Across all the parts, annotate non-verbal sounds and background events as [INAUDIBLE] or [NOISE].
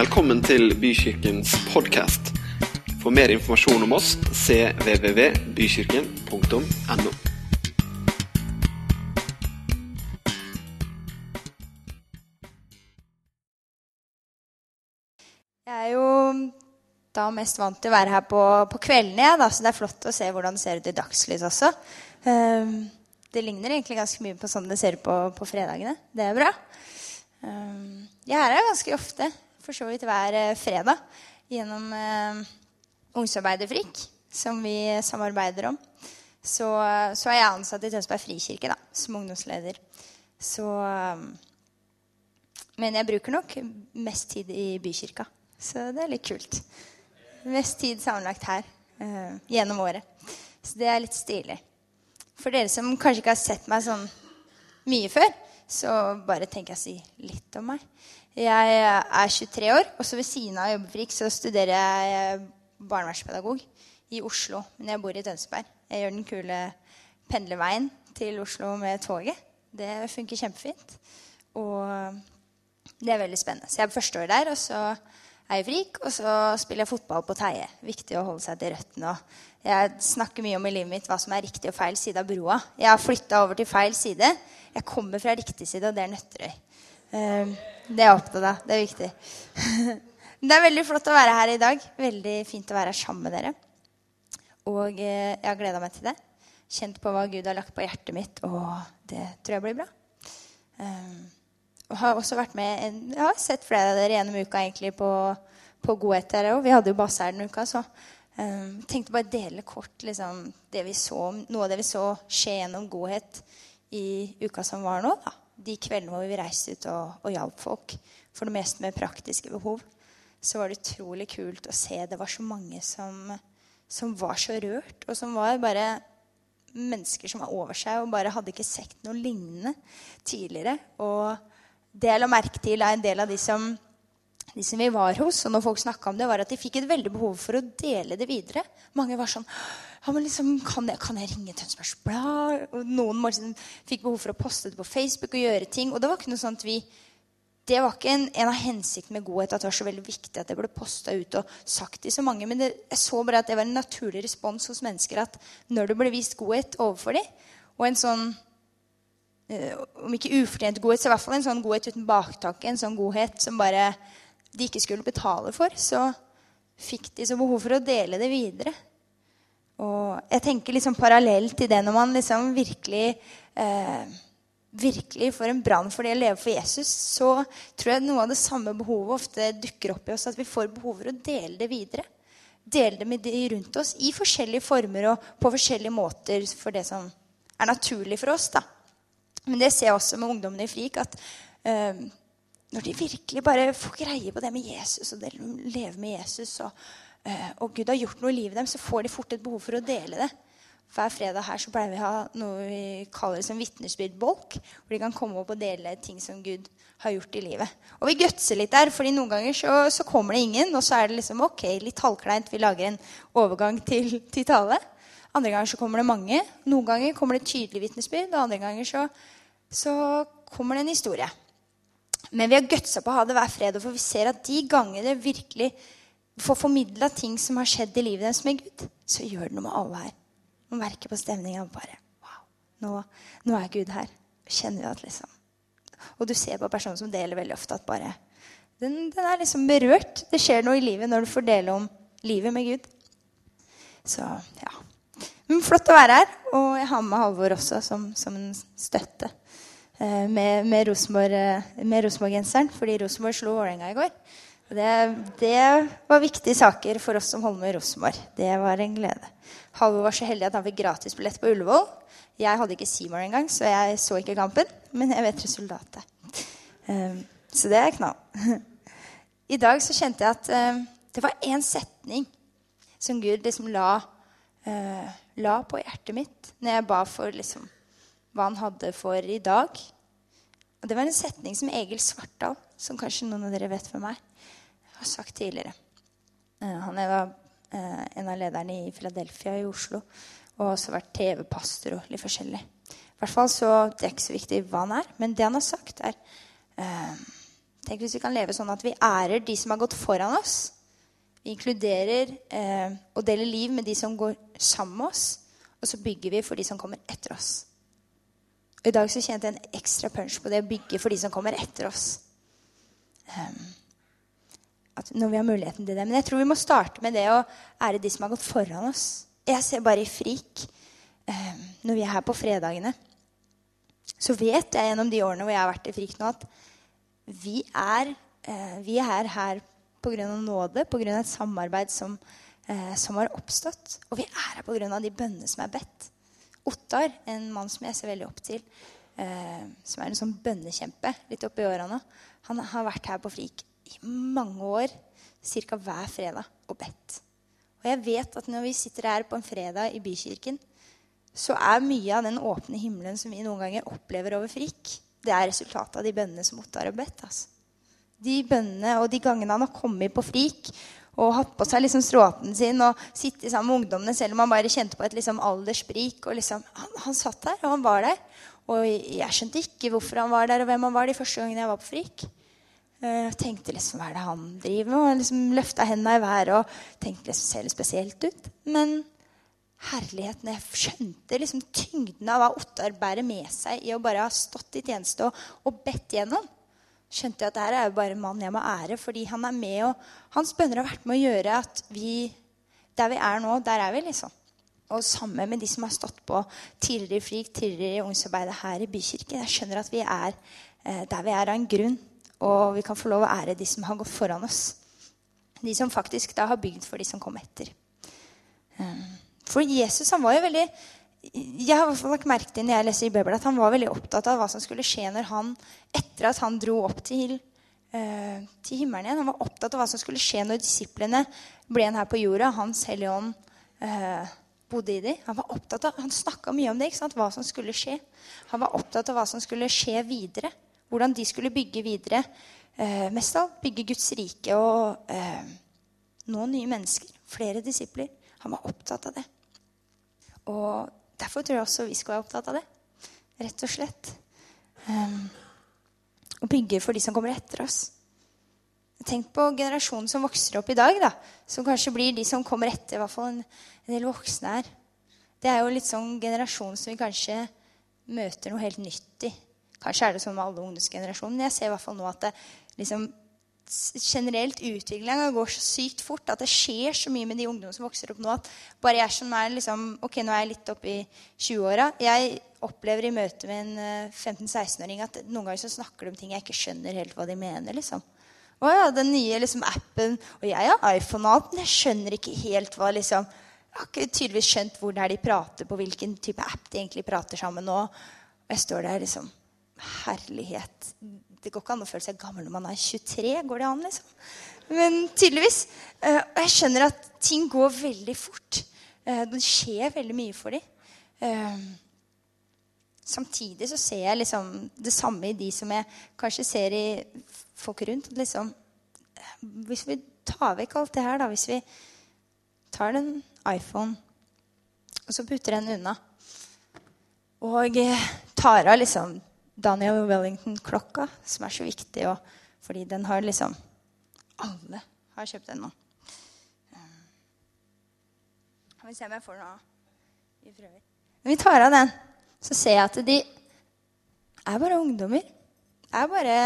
Velkommen til Bykirkens podkast. For mer informasjon om oss cvvvbykirken.no. Jeg er jo da mest vant til å være her på, på kveldene, ja, så det er flott å se hvordan det ser ut i dagslys også. Um, det ligner egentlig ganske mye på sånn det ser ut på, på fredagene. Det er bra. Um, jeg er her ganske ofte, for så vidt hver eh, fredag, gjennom eh, Ungsamarbeiderfrikk, som vi samarbeider om. Så, så er jeg ansatt i Tønsberg frikirke da, som ungdomsleder. Så ehm, Men jeg bruker nok mest tid i bykirka. Så det er litt kult. Mest tid sammenlagt her eh, gjennom året. Så det er litt stilig. For dere som kanskje ikke har sett meg sånn mye før, så bare tenker jeg å si litt om meg. Jeg er 23 år, og så ved siden av Jobbefrik så studerer jeg barnevernspedagog i Oslo. Men jeg bor i Tønsberg. Jeg gjør den kule pendlerveien til Oslo med toget. Det funker kjempefint. Og det er veldig spennende. Så jeg er på første år der, og så er i frik, og så spiller jeg fotball på Teie. Viktig å holde seg til røttene. Jeg snakker mye om i livet mitt hva som er riktig og feil side av broa. Jeg har flytta over til feil side. Jeg kommer fra riktig side, og det er Nøtterøy. Um, det er jeg opptatt av. Det er viktig. [LAUGHS] det er veldig flott å være her i dag. Veldig fint å være sammen med dere. Og eh, jeg har gleda meg til det. Kjent på hva Gud har lagt på hjertet mitt, og det tror jeg blir bra. Og har også vært med en, Jeg har sett flere av dere gjennom uka egentlig på, på Godhet her òg. Vi hadde jo basse her denne uka, så um, tenkte bare dele kort liksom, det vi så, noe av det vi så skje gjennom Godhet i uka som var nå. da. De kveldene hvor vi reiste ut og, og hjalp folk, for det meste med praktiske behov. Så var det utrolig kult å se det var så mange som, som var så rørt, og som var bare mennesker som var over seg og bare hadde ikke sett noe lignende tidligere. Og det jeg la merke til, er en del av de som, de som vi var hos, og når folk snakka om det, var at de fikk et veldig behov for å dele det videre. Mange var sånn ja, men liksom, kan, jeg, kan jeg ringe Tønsbergs Blad? Og noen liksom, fikk behov for å poste det på Facebook og gjøre ting. Og det var ikke noe at vi det var ikke en, en av hensiktene med godhet at det var så veldig viktig at det ble posta ut og sagt til så mange. Men det, jeg så bare at det var en naturlig respons hos mennesker at når det ble vist godhet overfor dem, og en sånn om ikke ufortjent godhet, så i hvert fall en sånn godhet uten baktanke. En sånn godhet som bare de ikke skulle betale for. Så fikk de så behov for å dele det videre. Og jeg tenker liksom parallelt til det når man liksom virkelig eh, virkelig får en brann for det å leve for Jesus, så tror jeg noe av det samme behovet ofte dukker opp i oss. At vi får behov for å dele det videre. Dele det med de rundt oss i forskjellige former og på forskjellige måter for det som er naturlig for oss. da. Men det ser jeg også med ungdommene i FRIK. at eh, Når de virkelig bare får greie på det med Jesus og lever med Jesus, og, eh, og, Gud har gjort noe i livet dem, så får de fort et behov for å dele det. Hver fredag her så pleier vi å ha noe vi kaller som vitnesbyrdbolk. Hvor de kan komme opp og dele ting som Gud har gjort i livet. Og vi gutser litt der, fordi noen ganger så, så, kommer det ingen. Og så er det liksom ok, litt halvkleint. Vi lager en overgang til, til tale. Andre ganger så kommer det mange. Noen ganger kommer det tydelig vitnesbyrd, og andre ganger så, så, kommer det en historie. Men vi har gutsa på å ha det hver fredag, for vi ser at de ganger det virkelig får formidla ting som har skjedd i livet deres med Gud, så gjør det noe med alle her. Man merker på stemninga bare Wow, nå, nå, er Gud her. Kjenner vi at liksom Og du ser på personer som deler veldig ofte at bare den, den er liksom berørt. Det skjer noe i livet når du får dele om livet med Gud. Så ja. Flott å være her. Og jeg har med Halvor også som, som en støtte eh, med, med Rosenborg-genseren, fordi Rosenborg slo Vålerenga i går. Det, det, var viktige saker for oss som holder med Rosenborg. Det var en glede. Halvor var så heldig at han fikk gratisbillett på Ullevål. Jeg hadde ikke Seymour engang, så jeg så ikke kampen. Men jeg vet resultatet. Um, så det er knall. [LAUGHS] I dag så kjente jeg at det var én setning som Gud liksom la la på hjertet mitt når jeg ba for liksom, hva han hadde for i dag. Og Det var en setning som Egil Svartdal, som kanskje noen av dere vet hvem er, har sagt tidligere. Uh, han da uh, en av lederne i Philadelphia i Oslo og har også vært TV-pastor og litt forskjellig. I hvert fall så, Det er ikke så viktig hva han er, men det han har sagt, er uh, Tenk hvis vi kan leve sånn at vi ærer de som har gått foran oss. Vi inkluderer eh, og deler liv med de som går sammen med oss. Og så bygger vi for de som kommer etter oss. Og I dag så kjente jeg en ekstra punch på det å bygge for de som kommer etter oss. Um, når vi har muligheten til det. Men jeg tror vi må starte med det å ære de som har gått foran oss. Jeg ser bare i FRIK, um, når vi er her på fredagene, så vet jeg gjennom de årene hvor jeg har vært i FRIK nå, at vi er, uh, vi er her pga. nåde, pga. et samarbeid som, eh, som, har oppstått. Og vi er her pga. de bønnene som er bedt. Ottar, en mann som jeg ser veldig opp til, eh, som er en sånn bønnekjempe litt oppi årene, han har vært her på FRIK i mange år, ca. hver fredag, og bedt. Og jeg vet at når vi sitter her på en fredag i bykirken, så er mye av den åpne himmelen som vi noen ganger opplever over Frik, det er resultatet av de bønnene som Ottar har bedt. Altså. De bønnene og de gangene han har kommet på Frik og hatt på seg liksom stråten sin og sittet sammen med ungdommene selv om han bare kjente på et liksom alderssprik. liksom, han, han, satt der, og han var der. Og jeg skjønte ikke hvorfor han var der, og hvem han var de første gangene jeg var på Frik. Jeg eh, tenkte liksom, Hva er det han driver med? Og liksom Løfta hendene i været og tenkte liksom, ser litt spesielt ut. Men herligheten Jeg skjønte liksom tyngden av hva Ottar bærer med seg i å bare ha stått i tjeneste og, og bedt gjennom. Skjønte jeg at dette er jo bare en mann jeg må ære, fordi han er med og hans bønner har vært med å gjøre at vi Der vi er nå, der er vi, liksom. Og sammen med de som har stått på tidligere i FRIK, tidligere i ungdomsarbeidet her i Bykirken. Jeg skjønner at vi er eh, der vi er av en grunn. Og vi kan få lov å ære de som har gått foran oss. De som faktisk da har bygd for de som kom etter. Um, for Jesus han var jo veldig jeg har lagt merke til når jeg leser i Bibelen, at han var veldig opptatt av hva som skulle skje når han, etter at han dro opp til, eh, til himmelen igjen. Han var opptatt av hva som skulle skje når disiplene ble igjen her på jorda. Hans Hellige Ånd eh, bodde i dem. Han var opptatt av, han snakka mye om det, ikke sant? hva som skulle skje. Han var opptatt av hva som skulle skje videre. Hvordan de skulle bygge videre. Eh, mest av bygge Guds rike og eh, nå nye mennesker. Flere disipler. Han var opptatt av det. Og derfor tror jeg også vi skal være opptatt av det. Rett og slett. Um, å bygge for de som kommer etter oss. Tenk på generasjonen som vokser opp i dag, da, som kanskje blir de som kommer etter. i hvert fall en, en del voksne her. Det er jo litt sånn generasjon som vi kanskje møter noe helt nytt i. Kanskje er det sånn med alle ungdomsgenerasjonen. Men jeg ser i hvert fall nå at det liksom generelt utviklinga går så sykt fort. At det skjer så mye med de ungdommene som vokser opp nå. at bare jeg som er liksom, ok, Nå er jeg litt oppe i 20-åra. Jeg opplever i møte med en 15-16-åring eh, at noen ganger så snakker de om ting jeg ikke skjønner helt hva de mener. liksom. Å ja, den nye liksom, appen Og jeg har iPhone og alt, men jeg skjønner ikke helt hva liksom Jeg har ikke tydeligvis skjønt hvor det er de prater på, hvilken type app de egentlig prater sammen nå. Og jeg står der liksom herlighet. Det går ikke an å føle seg gammel når man er 23. Går det an, liksom? Men tydeligvis. Uh, og jeg skjønner at ting går veldig fort. Uh, det skjer veldig mye for dem. Uh, samtidig så ser jeg liksom det samme i de som jeg kanskje ser i folk rundt. Liksom, hvis vi tar vekk alt det her, da Hvis vi tar den iPhone og så putter den unna og tar av liksom Daniel Wellington-klokka, som er så viktig, og, fordi den har liksom Alle har kjøpt den nå. Skal vi se om jeg får noe vi prøver. Når vi tar av den, så ser jeg at de er bare ungdommer. Det er bare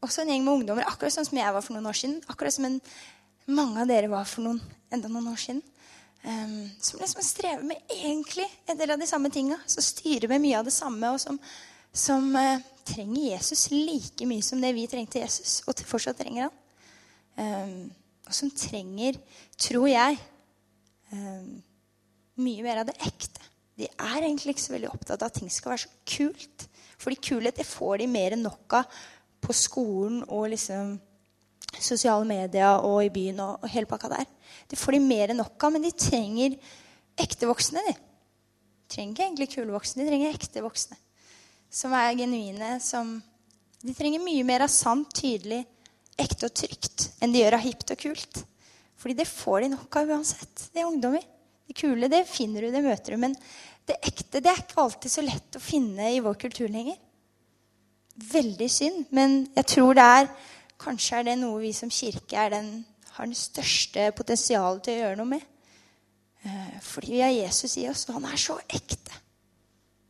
også en gjeng med ungdommer, akkurat sånn som jeg var for noen år siden. Akkurat som en, mange av dere var for noen, enda noen år siden. Um, som liksom strever med egentlig en del av de samme tinga. Som styrer med mye av det samme, og som, som uh, trenger Jesus like mye som det vi trengte Jesus, og fortsatt trenger han. Um, og som trenger, tror jeg, um, mye mer av det ekte. De er egentlig ikke så veldig opptatt av at ting skal være så kult. Fordi kulhet det får de mer enn nok av på skolen og liksom sosiale medier og i byen og, og hele pakka der. Det får de mer enn nok av, men de trenger ekte voksne. De trenger ikke egentlig kule voksne, de trenger ekte voksne. Som er genuine. som De trenger mye mer av sant, tydelig, ekte og trygt enn de gjør av hipt og kult. Fordi det får de nok av uansett. Det er ungdommer. Det kule det finner du, det møter du. Men det ekte det er ikke alltid så lett å finne i vår kultur lenger. veldig synd. Men jeg tror det er kanskje er det noe vi som kirke den, har den største potensialet til å gjøre noe med. Eh, fordi vi har Jesus i oss, og han er så ekte.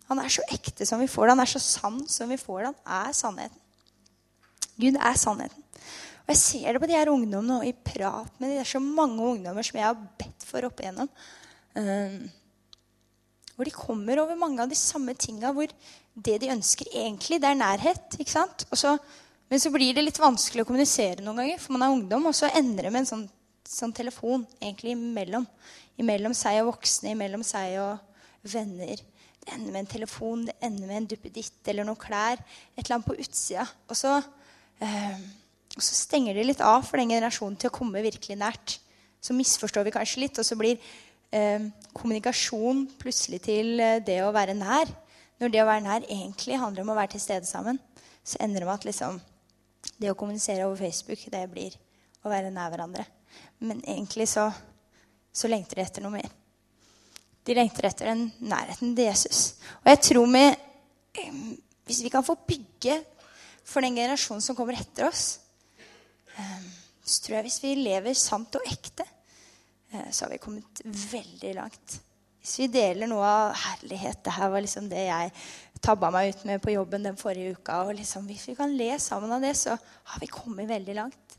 Han er så ekte som vi får det. Han er så sann som vi får det. Han er sannheten. Gud er sannheten. Og jeg ser det på de her ungdommene og i prat med de. Det er så mange ungdommer som jeg har bedt for opp igjennom. Um, hvor de kommer over mange av de samme tinga hvor det de ønsker egentlig, det er nærhet. ikke sant? Og Så, men så blir det litt vanskelig å kommunisere noen ganger, for man er ungdom. Og så ender det med en sånn, sånn telefon egentlig imellom. Imellom seg og voksne, imellom seg og venner. Det ender med en telefon, det ender med en duppeditt eller noen klær. Et eller annet på utsida. Og så, øh, og så stenger de litt av for den generasjonen til å komme virkelig nært. Så misforstår vi kanskje litt, og så blir øh, kommunikasjon plutselig til eh, det å være nær. Når det å være nær egentlig handler om å være til stede sammen, så ender det med at liksom, det å kommunisere over Facebook, det blir å være nær hverandre. Men egentlig så, så lengter de etter noe mer. De lengter etter den nærheten til Jesus. Og jeg tror vi, Hvis vi kan få bygge for den generasjonen som kommer etter oss, så tror jeg hvis vi lever sant og ekte, Eh, så har vi kommet veldig langt. Hvis vi deler noe av herlighet Det her var liksom det jeg tabba meg ut med på jobben den forrige uka. og liksom, Hvis vi kan le sammen av det, så har vi kommet veldig langt.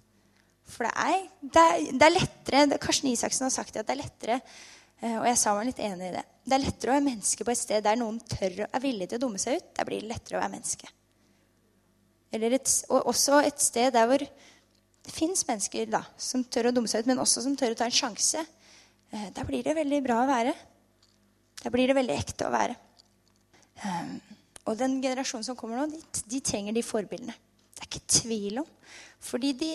For det er, det er, det er lettere Karsten Isaksen har sagt det, at det er lettere eh, og jeg sa meg litt enig i det. Det er lettere å være menneske på et sted der noen tør er villig til å dumme seg ut. Der blir det lettere å være menneske. Et, og også et sted der hvor det fins mennesker da, som tør å dumme seg ut, men også som tør å ta en sjanse. Der blir det veldig bra å være. Der blir det veldig ekte å være. Um, og den generasjonen som kommer nå, de, de, trenger de forbildene. Det er ikke tvil om. Fordi de,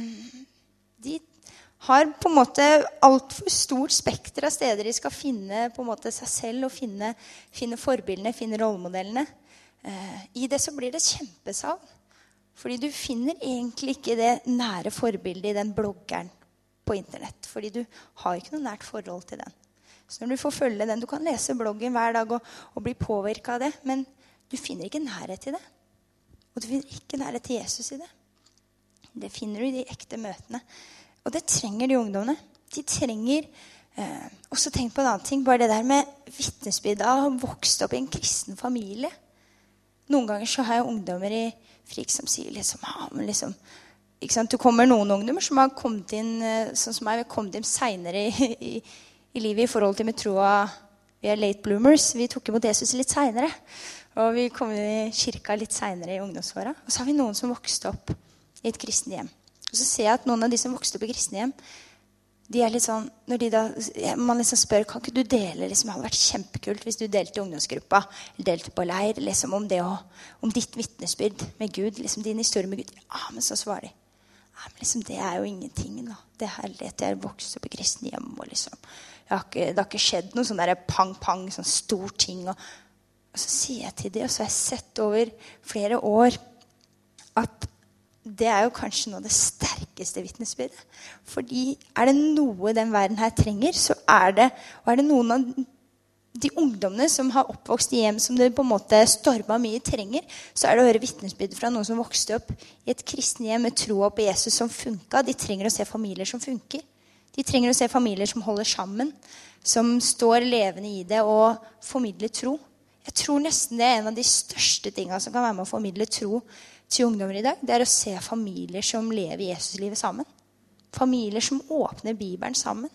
mm, de har på en måte altfor stort spekter av steder de skal finne på en måte seg selv og finne, finne forbildene, finne rollemodellene. Eh, I det så blir det kjempesavn. Fordi du finner egentlig ikke det nære forbildet i den bloggeren på Internett. Fordi du har ikke noe nært forhold til den. Så når Du får følge den, du kan lese bloggen hver dag og, og bli påvirka av det, men du finner ikke nærhet til det. Og du finner ikke nærhet til Jesus i det. Det finner du i de ekte møtene. Og det trenger de ungdommene. De trenger eh, også tenk på en annen ting. Bare det der med vitnesbyrd av å ha vokst opp i en kristen familie. Noen ganger så har jeg ungdommer i Frik som sier liksom, men liksom Du kommer noen ungdommer som har kommet inn eh, sånn som meg, kommet inn seinere i, i, i, livet i forhold til med troa Vi er late bloomers. Vi tok imot Jesus litt seinere. Og vi kom i kirka litt seinere i ungdomsåra. Og så har vi noen som vokste opp i et kristent hjem. Og så ser jeg at noen av de som vokste opp i kristne hjem, de er litt sånn, når de da, Man liksom spør kan ikke du dele liksom, Det hadde vært kjempekult hvis du delte i ungdomsgruppa eller delte på leir liksom, om, det og, om ditt vitnesbyrd med Gud. liksom Din historie med Gud. Ja, men så svarer de ja, men liksom, Det er jo ingenting. da. Det er herlighet. Jeg har vokst opp i kristent hjem. og liksom, ikke, Det har ikke skjedd noe sånn pang-pang, sånn stor ting. Og, og så sier jeg til dem, og så har jeg sett over flere år at det er jo kanskje noe av det sterkeste vitnesbyrdet. Fordi er det noe den verden her trenger, så er det Og er det noen av de ungdommene som har oppvokst i hjem som det på en måte storma mye trenger, så er det å høre vitnesbyrd fra noen som vokste opp i et kristent hjem med troa på Jesus som funka. De trenger å se familier som funker. De trenger å se familier som holder sammen, som står levende i det og formidler tro. Jeg tror nesten det er en av de største tinga som kan være med å formidle tro til ungdommer i dag, det er å se familier som lever Jesuslivet sammen. Familier som åpner Bibelen sammen.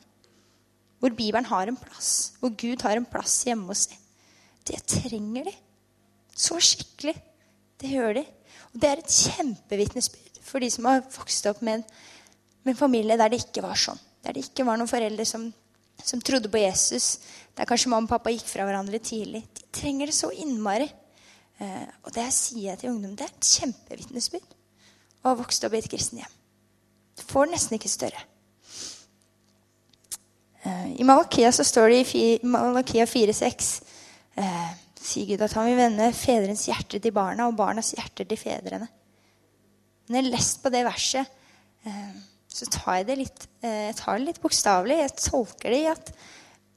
Hvor Bibelen har en plass. Hvor Gud har en plass hjemme hos dem. Det trenger de. Så skikkelig. Det gjør de. Og det er et kjempevitnesbyrd for de som har vokst opp med en, med en, familie der det ikke var sånn. Der det ikke var noen foreldre som, som trodde på Jesus. Der kanskje mamma og pappa gikk fra hverandre tidlig. De trenger det så innmari. Eh, og det jeg sier til ungdom, det er et kjempevitnesbyrd å ha vokst opp i et kristent hjem. Du får nesten ikke større. Eh, I Malakia så står det i Malakia 4,6 eh, sier Gud at han vil vende fedrens hjerte til barna og barnas hjerter til fedrene. Når jeg har lest på det verset, så tar jeg det litt, eh, jeg tar det litt bokstavelig. Jeg tolker det i at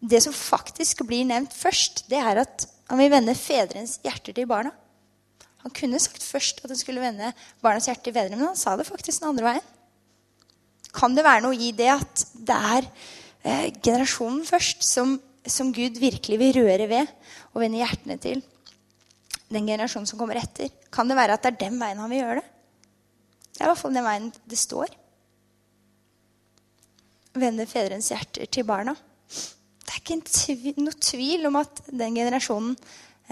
det som faktisk blir nevnt først, det er at han vil vende fedrens hjerter til barna. Han kunne sagt først at han skulle vende barnas hjerte til fedrene, men han sa det faktisk den andre veien. Kan det være noe i det at det er eh, generasjonen først som, som, Gud virkelig vil røre ved og vende hjertene til? Den generasjonen som kommer etter. Kan det være at det er den veien han vil gjøre det? Det er i hvert fall den veien det står. Vende fedrenes hjerter til barna. Det er ikke noe tvil om at den generasjonen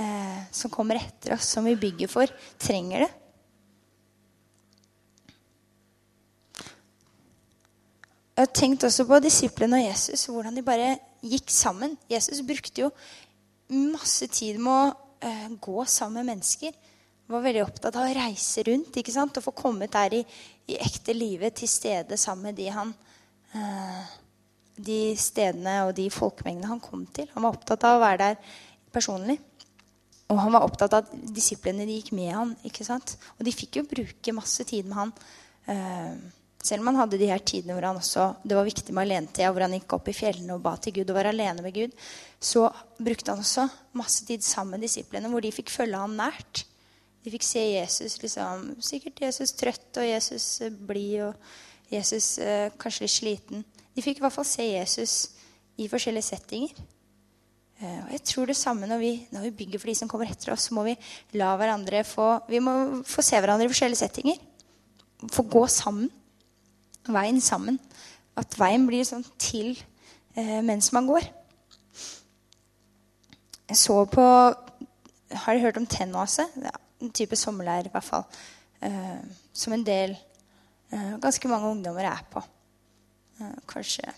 eh, som kommer etter oss, som vi bygger for, trenger det. Jeg har tenkt også på disiplene og Jesus, hvordan de bare gikk sammen. Jesus brukte jo masse tid med å eh, gå sammen med mennesker. Var veldig opptatt av å reise rundt ikke sant? og få kommet der i, i ekte livet til stede sammen med de han eh, de stedene og de folkemengdene han kom til. Han var opptatt av å være der personlig. Og han var opptatt av at disiplene de gikk med han. ikke sant? Og de fikk jo bruke masse tid med han. Uh, selv om han hadde de her tidene hvor han også, det var viktig med alenetida, hvor han gikk opp i fjellene og ba til Gud og var alene med Gud, så brukte han også masse tid sammen med disiplene, hvor de fikk følge han nært. De fikk se Jesus liksom, sikkert Jesus trøtt og Jesus blid og Jesus eh, kanskje litt sliten. De fikk i hvert fall se Jesus i forskjellige settinger. Eh, og jeg tror det samme når vi, når vi, bygger for de som kommer etter oss, så må vi la hverandre få Vi må få se hverandre i forskjellige settinger. Få gå sammen. Veien sammen. At veien blir sånn til eh, mens man går. Jeg så på Har dere hørt om tennoase? Ja, en type sommerleir, i hvert fall. Eh, som en del Ganske mange ungdommer er på. Eh, kanskje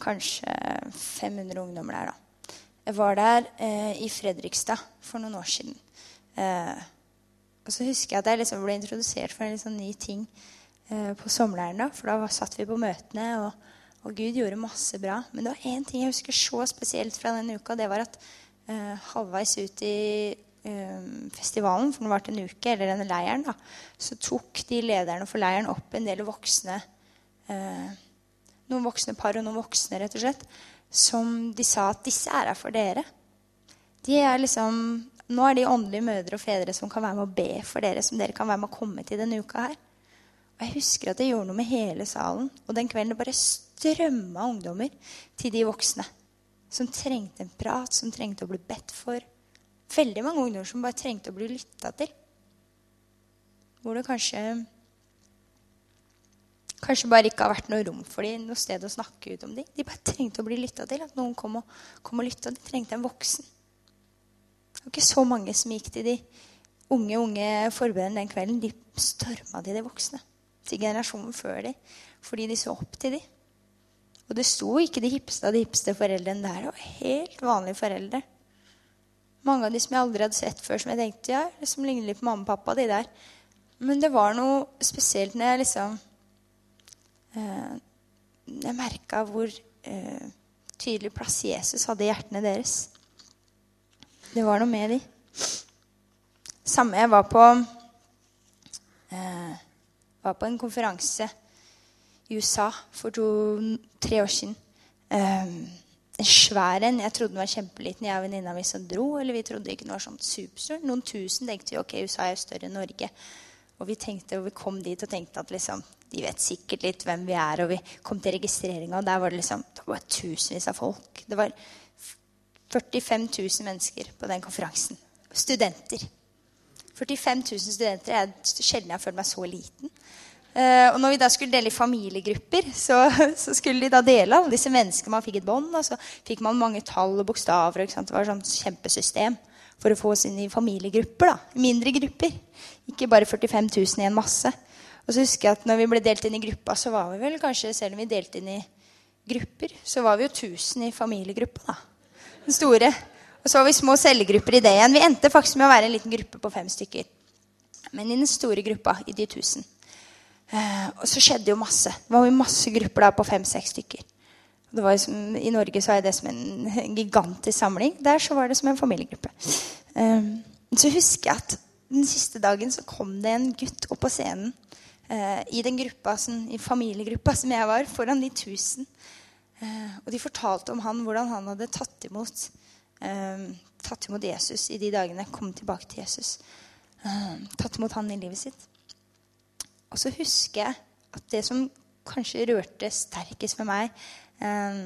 kanskje 500 ungdommer der, da. Jeg var der eh, i Fredrikstad for noen år siden. Eh, og så husker jeg at jeg liksom ble introdusert for en liksom ny ting eh, på sommerleiren. For da satt vi på møtene, og, og, Gud gjorde masse bra. Men det var én ting jeg husker så spesielt fra den uka. Det var at eh, halvveis ut i eh, festivalen, for det varte en uke, eller denne leiren, da, så tok de lederne for leiren opp en del voksne eh, noen voksne par og noen voksne, rett og slett, som de sa at disse er her for dere. De er liksom, nå er de åndelige mødre og fedre som kan være med å be for dere, som dere kan være med å komme til denne uka her. Og Jeg husker at det gjorde noe med hele salen. Og den kvelden det bare strømma ungdommer til de voksne. Som trengte en prat, som trengte å bli bedt for. Veldig mange ungdommer som bare trengte å bli lytta til. Hvor det kanskje kanskje bare ikke har vært noe rom for dem, noe sted å snakke ut om dem. De bare trengte å bli lytta til. At noen kom og, kom og lytta. De trengte en voksen. Det var ikke så mange som gikk til de unge unge forberederne den kvelden. De storma til de voksne. Til generasjonen før de, fordi de så opp til de. Og det sto ikke de hippeste av de hippeste foreldrene der. Det var helt vanlige foreldre. Mange av de som jeg aldri hadde sett før, som jeg tenkte ja, som ligner litt på mamma og pappa. de der. Men det var noe spesielt når jeg liksom Eh, jeg merka hvor eh, tydelig plass Jesus hadde i hjertene deres. Det var noe med de. Samme jeg var på eh, var på en konferanse i USA for to-tre år siden. Eh, en svær en. Jeg trodde den var kjempeliten. Jeg og venninna mi som dro. Eller vi trodde ikke den var sånn superstor. Noen tusen tenkte vi ok, USA er jo større enn Norge. Og vi tenkte, og vi kom dit og tenkte at liksom, de vet sikkert litt hvem vi er. Og vi kom til registreringa, og der var det liksom, det var tusenvis av folk. Det var 45 000 mennesker på den konferansen. Studenter. 45 000 studenter. Jeg, sjelden jeg har følt meg så liten. Uh, og når vi da skulle dele i familiegrupper, så, [LAUGHS] så, skulle de da dele alle disse menneskene. Man fikk et bånd, og så fikk man mange tall og bokstaver. Det var et sånt kjempesystem for å få oss inn i familiegrupper. da, Mindre grupper. Ikke bare 45 000 i en masse. Og så husker jeg at når vi ble delt inn i gruppa, så var vi vel kanskje, selv om vi delte inn i grupper, så var vi jo 1000 i familiegruppa. da. Den store. Og så var vi små cellegrupper i det igjen. Vi endte faktisk med å være en liten gruppe på fem stykker. Men i den store gruppa, i de 1000. Eh, og så skjedde jo masse. Det var jo masse grupper der på fem-seks stykker. Som, I Norge så er det som en gigantisk samling. Der så var det som en familiegruppe. Um, så husker jeg at den siste dagen så kom det en gutt opp på scenen uh, i den gruppa, sånn, i familiegruppa som jeg var, foran de tusen. Uh, og de fortalte om han, hvordan han hadde tatt imot um, tatt imot Jesus i de dagene. Kom tilbake til Jesus. Uh, tatt imot han i livet sitt. Og så husker jeg at det som kanskje rørte sterkest med meg eh,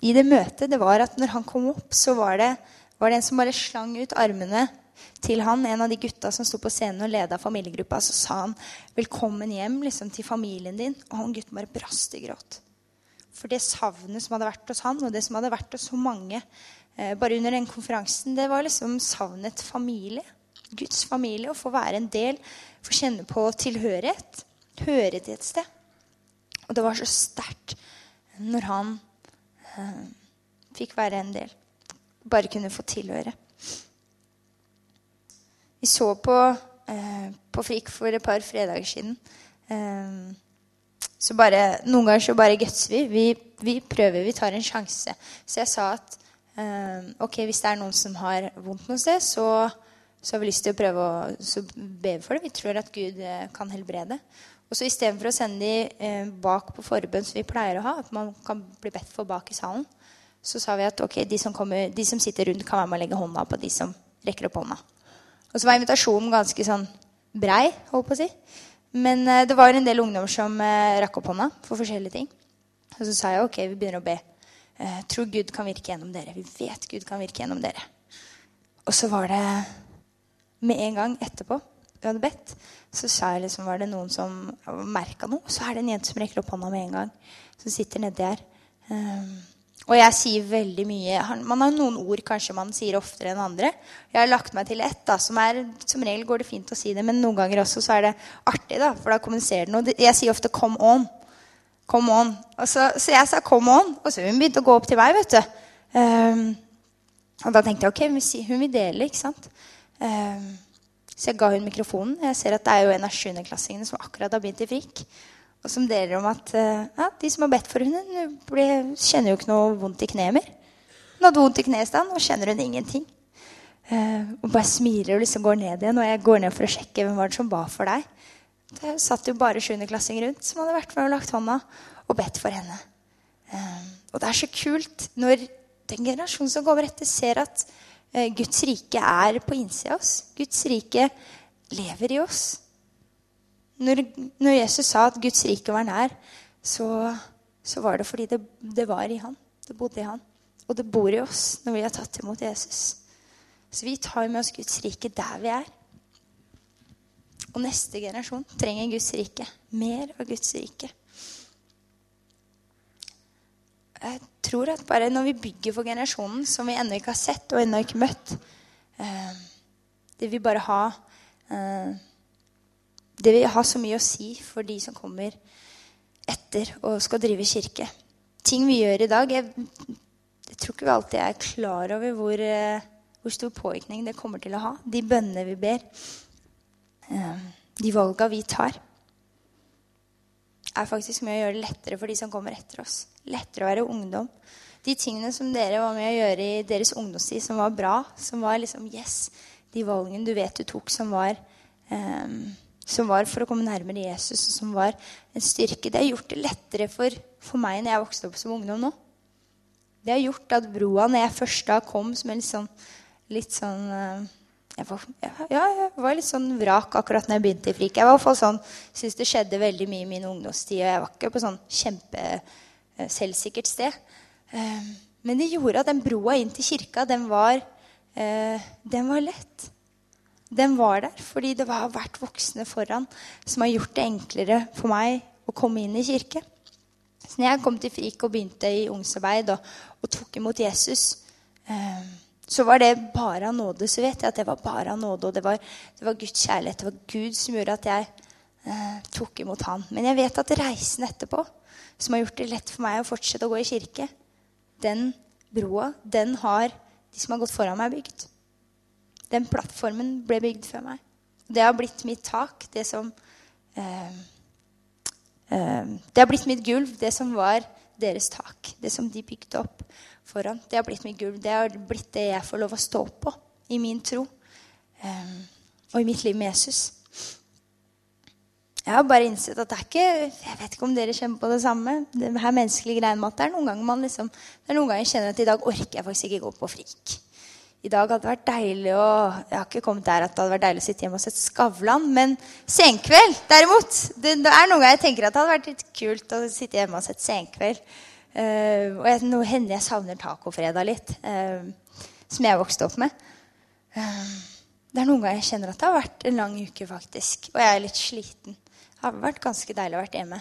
i det møtet, det var at når han kom opp, så var det, var det en som bare slang ut armene til han, en av de gutta som sto på scenen og leda familiegruppa. Så sa han 'velkommen hjem liksom, til familien din'. Og han gutten bare brast i gråt. For det savnet som hadde vært hos han, og det som hadde vært hos så mange eh, bare under den konferansen, det var liksom savnet familie. Guds familie. og få være en del, få kjenne på tilhørighet. Høre til et sted. Og det var så sterkt når han eh, fikk være en del. Bare kunne få tilhøre. Vi så på, eh, på Frik for et par fredager siden. Eh, så bare, Noen ganger så bare gutser vi. vi. Vi prøver, vi tar en sjanse. Så jeg sa at eh, ok, hvis det er noen som har vondt noe sted, så, så har vi lyst til å prøve å be for det. Vi tror at Gud eh, kan helbrede. Og så Istedenfor å sende de eh, bak på forbønn, som vi pleier å ha, at man kan bli bedt for bak i salen, så sa vi at okay, de som, kommer, de som sitter rundt, kan være med å legge hånda på de som rekker opp hånda. Og så var invitasjonen ganske sånn brei, holdt på å si. Men eh, det var en del ungdom som rakk opp hånda for forskjellige ting. Og så sa jeg ok, vi begynner å be. Jeg tror Gud kan virke gjennom dere. Vi vet Gud kan virke gjennom dere. Og så var det med en gang etterpå vi hadde bedt, så jeg liksom, var det noen som merka noe. Så er det en jente som rekker opp hånda med en gang. Som sitter nedi her. Um, og jeg sier veldig mye Man har noen ord kanskje man sier oftere enn andre. Jeg har lagt meg til ett. da, som, er, som regel går det fint å si det, men noen ganger også så er det artig. da, For da kommuniserer det noe. Jeg sier ofte 'come on'. Come on. Så, så, jeg sa 'come on', og så hun begynte å gå opp til meg. vet du. Um, og da tenkte jeg ok, hun vil dele. ikke sant? Um, så jeg ga hun mikrofonen. Jeg ser at det er jo en av sjuendeklassingene som akkurat har begynt i FRIK og som deler om at eh, ja, de som har bedt for henne, kjenner jo ikke noe vondt i kneet mer. Hun hadde vondt i kneet og kjenner hun ingenting. Uh, og bare smiler og liksom går ned igjen. Og jeg går ned for å sjekke hvem var det som ba for deg. Det satt jo bare sjuendeklassing rundt som hadde vært med og lagt hånda og bedt for henne. Uh, og det er så kult når den generasjonen som går over etter, ser at Guds rike er på innsida av oss. Guds rike lever i oss. Når, når, Jesus sa at Guds rike var nær, så, så var det fordi det, det, var i han. Det bodde i han. Og det bor i oss når vi har tatt imot Jesus. Så vi tar med oss Guds rike der vi er. Og neste generasjon trenger Guds rike. Mer av Guds rike. Tror at bare når vi bygger for generasjonen som vi ennå ikke har sett og ennå ikke møtt eh, Det vil bare ha eh, det vil ha så mye å si for de som kommer etter og skal drive kirke. Ting vi gjør i dag Jeg, jeg tror ikke vi alltid er klar over hvor, eh, hvor, stor påvirkning det kommer til å ha. De bønnene vi ber, eh, de valga vi tar, er faktisk med å gjøre det lettere for de som kommer etter oss. Lettere å være ungdom. De tingene som dere var med å gjøre i deres ungdomstid, som var bra, som var liksom Yes, de valgene du vet du tok, som var um, som var for å komme nærmere Jesus, og som var en styrke. Det har gjort det lettere for, for meg når jeg vokste opp som ungdom nå. Det har gjort at broa, når jeg først da kom som en litt sånn, litt sånn eh, jeg var, ja, jeg var litt sånn vrak akkurat når jeg begynte i FRIK. Jeg var sånn, syntes det skjedde veldig mye i min ungdomstid. Og jeg var ikke på sånn kjempe eh, sted. Eh, men det gjorde at den broa inn til kirka, den var, den var lett den var der fordi det har vært voksne foran som har gjort det enklere for meg å komme inn i kirke. Så når jeg kom til Frik og begynte i ungsarbeid og, og, tok imot Jesus, eh, så var det bare av nåde. Så vet jeg at det var bare av nåde, og det var, det var Guds kjærlighet. Det var Gud som gjorde at jeg eh, tok imot Han. Men jeg vet at reisen etterpå, som har gjort det lett for meg å fortsette å gå i kirke, den broa, den har de som har gått foran meg, bygd. Den plattformen ble bygd før meg. Det har blitt mitt tak, det som eh, eh, Det har blitt mitt gulv, det som var deres tak. Det som de bygde opp foran. Det har blitt mitt gulv. Det har blitt det jeg får lov å stå på i min tro um, og i mitt liv med Jesus. Jeg har bare innsett at det er ikke Jeg vet ikke om dere kjenner på det samme. Det her menneskelige greiene med at det er noen ganger man liksom, det er noen ganger jeg kjenner at i dag orker jeg faktisk ikke gå på frik. i dag hadde det vært deilig å Jeg har ikke kommet der at det hadde vært deilig å sitte hjemme og sett Skavlan, men senkveld, derimot. Det, det er noen ganger jeg tenker at det hadde vært litt kult å sitte hjemme og sett senkveld. Uh, og jeg, nå hender jeg savner tacofredag litt, uh, som jeg vokste opp med. Uh, det er noen ganger jeg kjenner at det har vært en lang uke, faktisk. Og jeg er litt sliten. Det har vært ganske deilig å være hjemme.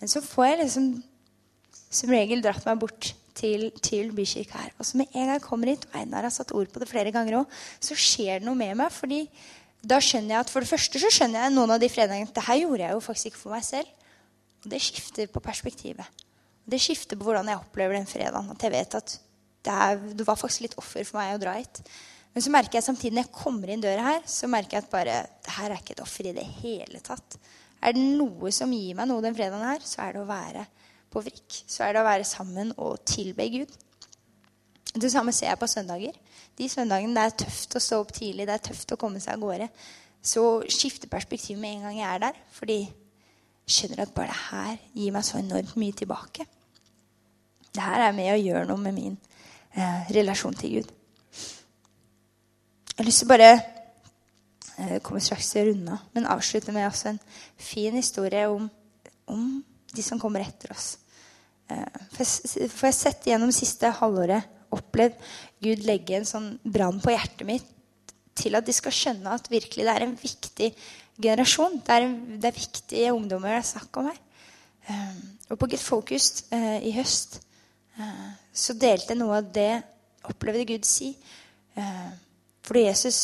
men så får jeg liksom som regel dratt meg bort til, til bykirka her. Og så med en gang jeg kommer hit, og Einar har satt ord på det flere ganger òg, så skjer det noe med meg. fordi da skjønner jeg at For det første så skjønner jeg noen av de fredagene det her gjorde jeg jo faktisk ikke for meg selv. Og det skifter på perspektivet. Det skifter på hvordan jeg opplever den fredagen. At jeg vet at det, er, det var faktisk litt offer for meg å dra hit. Men så merker jeg samtidig når jeg kommer inn døra her, så merker jeg at bare, det her er ikke et offer i det hele tatt. Er det noe som gir meg noe den fredagen her, så er det å være på vrikk, så er det å være sammen og tilbe Gud. Det samme ser jeg på søndager. De søndagene det er tøft å stå opp tidlig, det er tøft å komme seg av gårde. Så skifter perspektivet med en gang jeg er der. Fordi skjønner at bare det her gir meg så enormt mye tilbake. Det her er med å gjøre noe med min eh, relasjon til Gud. Jeg har lyst til å bare eh, komme straks til å runde av, men avslutte med også en fin historie om, om de som kommer etter oss. Eh, for jeg har sett gjennom siste halvåret opplevd Gud legge en sånn brann på hjertet mitt til at de skal skjønne at virkelig det er en viktig generasjon. Det er, det er viktige ungdommer det er snakk om her. Eh, og på Get Focused uh, i høst uh, så delte jeg noe av det opplevde Gud si. Uh, fordi Jesus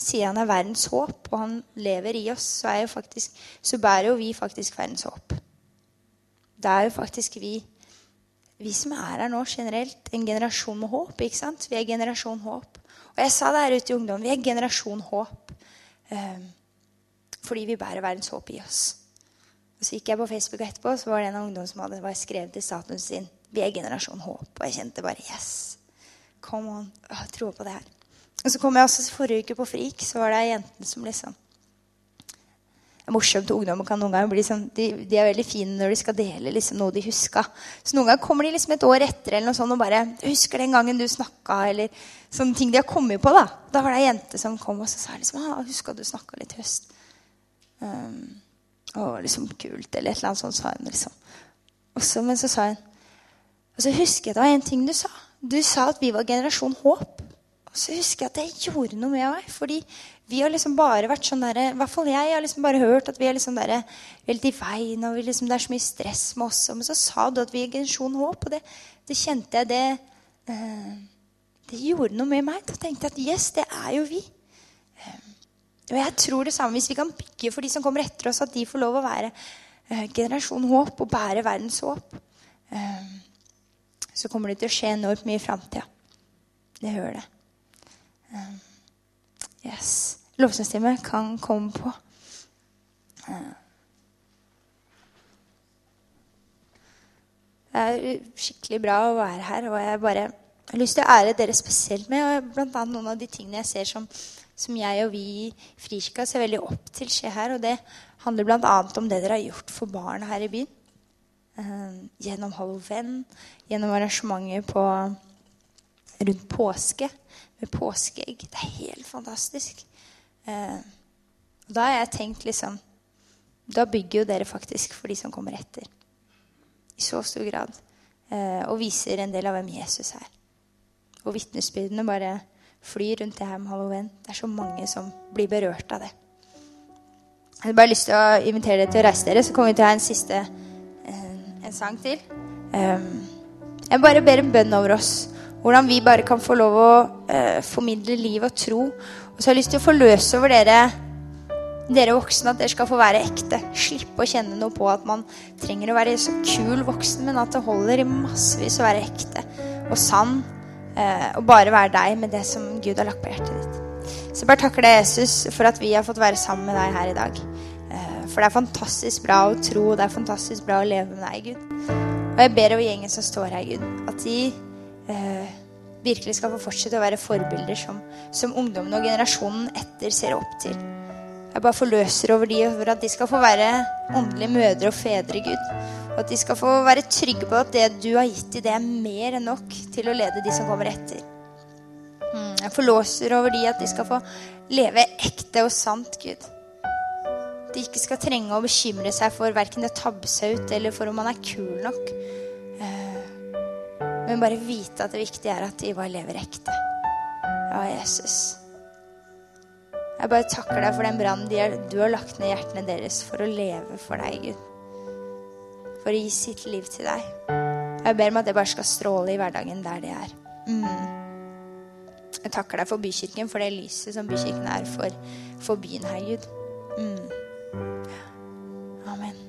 sier han er verdens håp, og han lever i oss, så, faktisk, så bærer jo vi faktisk verdens håp det er jo faktisk vi, vi som er her nå generelt, en generasjon med håp. ikke sant? Vi er generasjon håp. Og jeg sa det her ute i ungdom. Vi er generasjon håp. Fordi vi bærer verdens håp i oss. Og så gikk jeg på Facebook etterpå, så var det en av ungdom som hadde skrevet i statuen sin Vi er generasjon håp. Og jeg kjente bare Yes! Come on. Jeg tror på det her. Og så kom jeg også forrige uke på Frik, så var det ei jente som liksom det er morsomt. Ungdommer kan noen ganger bli sånn, de, de, er veldig fine når de skal dele liksom, noe de huska. Så noen ganger kommer de liksom et år etter eller noe sånt, og bare 'Husker den gangen du snakka?' Eller sånne ting de har kommet på. Da Da var det ei jente som kom og så sa liksom, ah, 'Huska du snakka litt i høst?' Um, og liksom kult, eller et eller annet sånt, sa hun. liksom. Også, men så sa hun Og så husker jeg det var en ting du sa. Du sa at vi var generasjon håp. Og så husker jeg at det gjorde noe med meg. fordi vi har liksom bare vært sånn der, I hvert fall jeg har liksom bare hørt at vi er liksom der, veldig i veien, og liksom, det er så mye stress med oss. Men så sa du at vi er generasjon håp, og det, det kjente jeg det eh, Det gjorde noe med meg. Da tenkte jeg at yes, det er jo vi. Eh, og jeg tror det samme hvis vi kan bygge for de som kommer etter oss, at de får lov å være eh, generasjon håp og bære verdens håp. Eh, så kommer det til å skje enormt mye i framtida. Det hører det. Eh, Yes. Lovsangstimen kan komme på. Det er skikkelig bra å være her, og jeg bare har lyst til å ære dere spesielt med. Annet noen av de tingene jeg ser som, som jeg og vi i Frikirka ser veldig opp til skje her. Og det handler bl.a. om det dere har gjort for barn her i byen. Uh, gjennom Halloween, gjennom arrangementer på, rundt påske med påskeegg. Det er helt fantastisk. Eh, da har jeg tenkt liksom Da bygger jo dere faktisk for de som kommer etter. I så stor grad. Eh, og viser en del av hvem Jesus er. Og vitnesbyrdene bare flyr rundt det her med halloween. Det er så mange som blir berørt av det. Jeg har bare lyst til å invitere dere til å reise dere, så kommer vi til å ha en siste en, en sang til. Um, jeg bare ber en bønn over oss. Hvordan vi bare kan få lov å eh, formidle liv og tro. Og så har jeg lyst til å forløse over dere, dere voksne at dere skal få være ekte. Slippe å kjenne noe på at man trenger å være så kul voksen, men at det holder i massevis å være ekte og sann. Eh, og bare være deg med det som Gud har lagt på hjertet ditt. Så bare takker deg, Jesus, for at vi har fått være sammen med deg her i dag. Eh, for det er fantastisk bra å tro, det er fantastisk bra å leve med deg, Gud. Og jeg ber over gjengen som står her, Gud, at de eh, virkelig skal få fortsette å være forbilder som, som ungdommen og generasjonen etter ser opp til. Jeg bare forløser over de for at de skal få være åndelige mødre og fedre, Gud. Og at de skal få være trygge på at det du har gitt dem, det er mer enn nok til å lede de som kommer etter. Mm, jeg forlåser over de at de skal få leve ekte og sant, Gud. De ikke skal trenge å bekymre seg for verken å tabbe seg ut eller for om man er kul nok. Eh, men bare vite at det viktige er at de bare lever ekte. Ja, Jesus. Jeg bare takker deg for den brannen du har lagt ned i hjertene deres for å leve for deg, Gud for å gi sitt liv til deg. Jeg ber om at det bare skal stråle i hverdagen der det er. Mm. Jeg takker deg for Bykirken, for det lyset som Bykirken er for, for byen her, Gud. Mm. Amen.